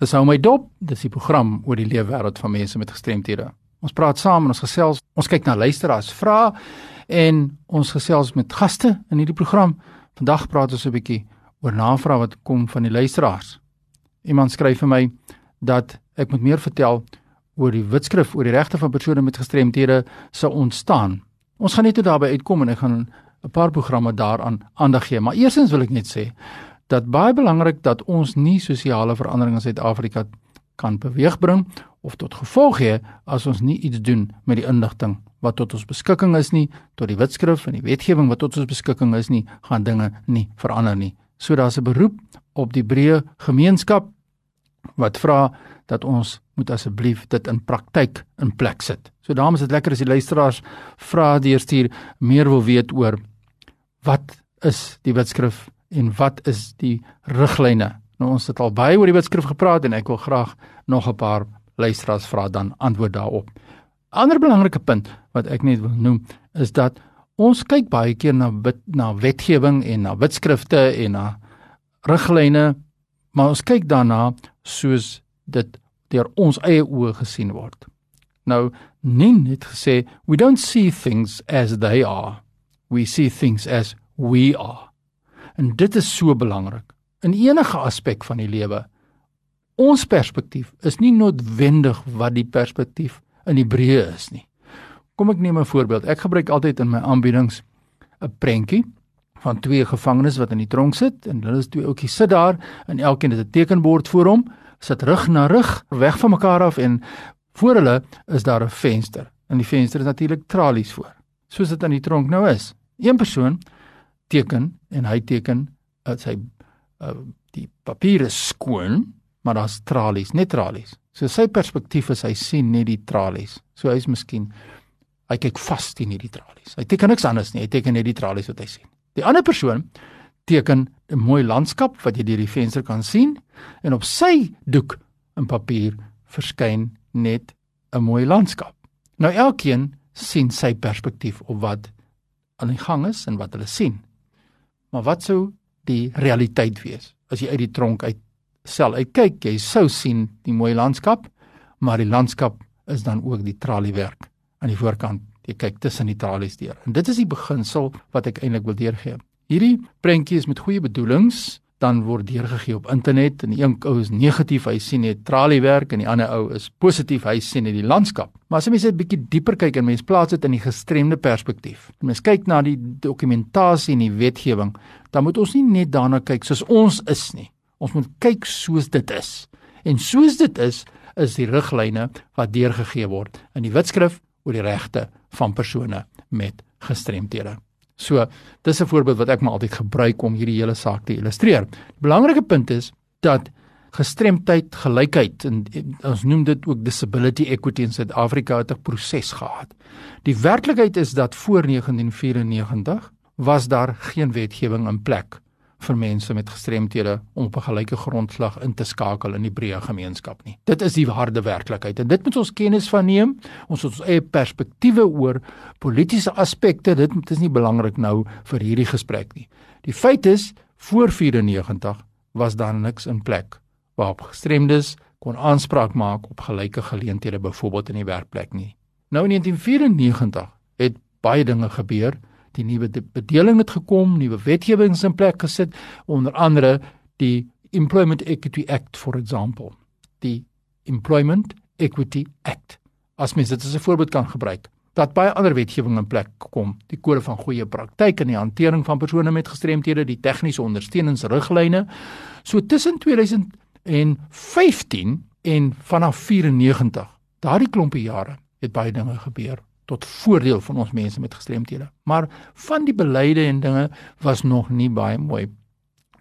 Dis hou my dop, dis die program oor die lewe wêreld van mense met gestremthede. Ons praat saam en ons gesels, ons kyk na luisteraars vra en ons gesels met gaste in hierdie program. Vandag praat ons 'n bietjie oor navrae wat kom van die luisteraars. Iemand skryf vir my dat ek moet meer vertel oor die wetskrif oor die regte van persone met gestremthede sou ontstaan. Ons gaan net toe daarby uitkom en ek gaan 'n paar programme daaraan aandag gee, maar eersins wil ek net sê dat baie belangrik dat ons nie sosiale verandering in Suid-Afrika kan beweegbring of tot gevolg hê as ons nie iets doen met die inligting wat tot ons beskikking is nie, tot die wetskrif en die wetgewing wat tot ons beskikking is nie, gaan dinge nie verander nie. So daar's 'n beroep op die breë gemeenskap wat vra dat ons moet asseblief dit in praktyk in plek sit. So daarom is dit lekker as die luisteraars vra deurstuur meer wil weet oor wat is die wetskrif en wat is die riglyne? Nou ons het al baie oor die wetskrif gepraat en ek wil graag nog 'n paar luisteraars vra dan antwoord daarop. Ander belangrike punt wat ek net wil noem is dat ons kyk baie keer na wet, na wetgewing en na wetskrifte en na riglyne, maar ons kyk daarna soos dit deur ons eie oë gesien word. Nou, Nin het gesê, "We don't see things as they are. We see things as we are." En dit is so belangrik in enige aspek van die lewe. Ons perspektief is nie noodwendig wat die perspektief in Hebreë is nie. Kom ek neem 'n voorbeeld. Ek gebruik altyd in my aanbiedings 'n prentjie van twee gevangenes wat in die tronk sit en hulle is twee ouetjies sit daar en elkeen het 'n tekenbord voor hom, sit rug na rug, weg van mekaar af en voor hulle is daar 'n venster. En die venster is natuurlik tralies voor. Soos dit in die tronk nou is. Een persoon teken en hy teken dat sy uh, die papier is skoon, maar daar's tralies, net tralies. So sy perspektief is hy sien net die tralies. So hy's miskien hy kyk vas teen hierdie tralies. Hy teken niks anders nie, hy teken net die tralies wat hy sien. Die ander persoon teken 'n mooi landskap wat jy deur die venster kan sien en op sy doek in papier verskyn net 'n mooi landskap. Nou elkeen sien sy perspektief op wat aan die gang is en wat hulle sien. Maar wat sou die realiteit wees as jy uit die tronk uit sel uitkyk, jy sou sien die mooi landskap, maar die landskap is dan ook die traliewerk aan die voorkant. Jy kyk tussen die tralies deur. En dit is die beginsel wat ek eintlik wil deurgee. Hierdie prentjie is met goeie bedoelings dan word deurgegee op internet en die een ou is negatief, hy sien net traliewerk en die ander ou is positief, hy sien net die landskap. Maar as jy net 'n bietjie dieper kyk en mens plaas dit in die gestremde perspektief. Mens kyk na die dokumentasie en die wetgewing, dan moet ons nie net daarna kyk soos ons is nie. Ons moet kyk soos dit is. En soos dit is, is die riglyne wat deurgegee word in die wetskrif oor die regte van persone met gestremthede. So, dis 'n voorbeeld wat ek maar altyd gebruik om hierdie hele saak te illustreer. Die belangrike punt is dat gestremdheid, gelykheid en, en ons noem dit ook disability equity in Suid-Afrika het 'n proses gehad. Die werklikheid is dat voor 1994 was daar geen wetgewing in plek vir mense met gestremthede om op 'n gelyke grondslag in te skakel in die breë gemeenskap nie. Dit is die harde werklikheid en dit moet ons kennis van neem. Ons het ons eie perspektiewe oor politieke aspekte. Dit is nie belangrik nou vir hierdie gesprek nie. Die feit is voor 94 was daar niks in plek waarop gestremdes kon aanspraak maak op gelyke geleenthede byvoorbeeld in die werkplek nie. Nou in 1994 het baie dinge gebeur die nuwe bedeling het gekom, nuwe wetgewing in plek gesit, onder andere die Employment Equity Act for example. Die Employment Equity Act. As mens dit as 'n voorbeeld kan gebruik, dat baie ander wetgewing in plek kom, die kode van goeie praktyk in die hantering van persone met gestremthede, die tegniese ondersteuningsriglyne. So tussen 2015 en vanaf 94, daardie klompie jare, het baie dinge gebeur tot voordeel van ons mense met gestremthede. Maar van die beleide en dinge was nog nie baie mooi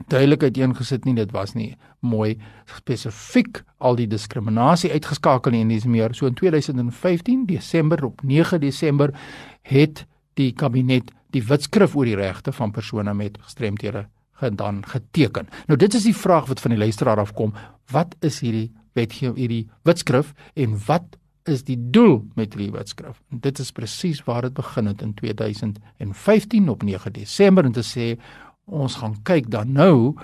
duidelikheid ingesit nie. Dit was nie mooi spesifiek al die diskriminasie uitgeskakel nie en dis meer. So in 2015 Desember op 9 Desember het die kabinet die wetskrif oor die regte van persone met gestremthede gedan geteken. Nou dit is die vraag wat van die luisteraar afkom. Wat is hierdie wetgewing hierdie wetskrif en wat is die doel met die wetskrif. En dit is presies waar dit begin het in 2015 op 9 Desember en te sê ons gaan kyk dan nou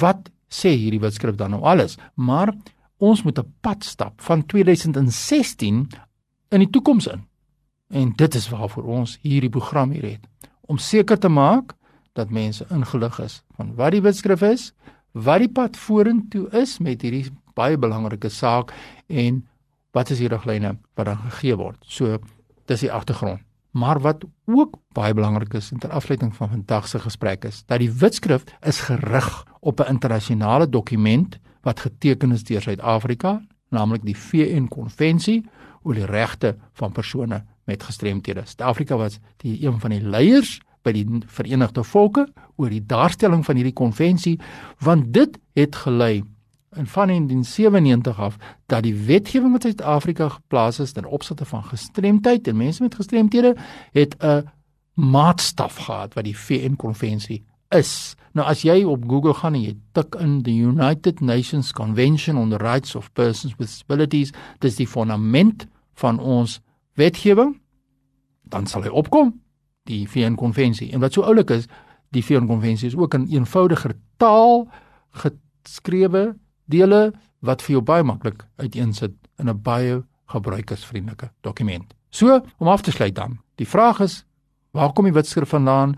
wat sê hierdie wetskrif dan nou alles. Maar ons moet 'n pad stap van 2016 in die toekoms in. En dit is waarvoor ons hierdie program hier het om seker te maak dat mense ingelig is van wat die wetskrif is, wat die pad vorentoe is met hierdie baie belangrike saak en wat is die riglyne wat dan gegee word. So dis die agtergrond. Maar wat ook baie belangrik is ter afsluiting van vandag se gesprek is dat die wetskrif is gerig op 'n internasionale dokument wat geteken is deur Suid-Afrika, naamlik die VN konvensie oor die regte van persone met gestremthede. Suid-Afrika was die een van die leiers by die Verenigde Volke oor die daarstelling van hierdie konvensie want dit het gelei in van 1997 af dat die wetgewing wat Suid-Afrika geplaas is ten opsigte van gestremdheid en mense met gestremthede het 'n maatstaf gehad wat die VN konvensie is. Nou as jy op Google gaan en jy tik in the United Nations Convention on the Rights of Persons with Disabilities, dis die fondament van ons wetgewing, dan sal hy opkom die VN konvensie. En wat so oulik is, die VN konvensie is ook in eenvoudiger taal geskrewe dele wat vir jou baie maklik uiteensit in 'n baie gebruikersvriendelike dokument. So, om af te sluit dan. Die vraag is, waar kom die wetskrif vandaan?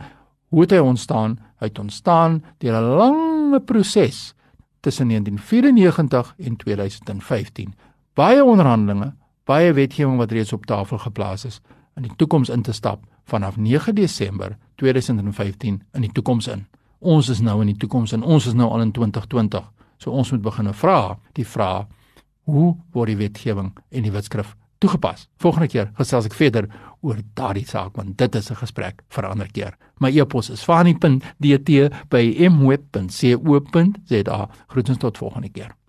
Hoe het hy ontstaan? Hy het ontstaan deur 'n lange proses tussen 1994 en 2015. Baie onderhandelinge, baie wetgewing wat reeds op tafel geplaas is in die toekoms in te stap vanaf 9 Desember 2015 in die toekoms in. Ons is nou in die toekoms en ons is nou al in 2020. So ons moet begin vra die vraag hoe word die wetgewing en die wetskrif toegepas. Volgende keer gesels ek verder oor daardie saak want dit is 'n gesprek vir 'n ander keer. My e-pos is fani.dt by mweb.co.za. Groetens tot volgende keer.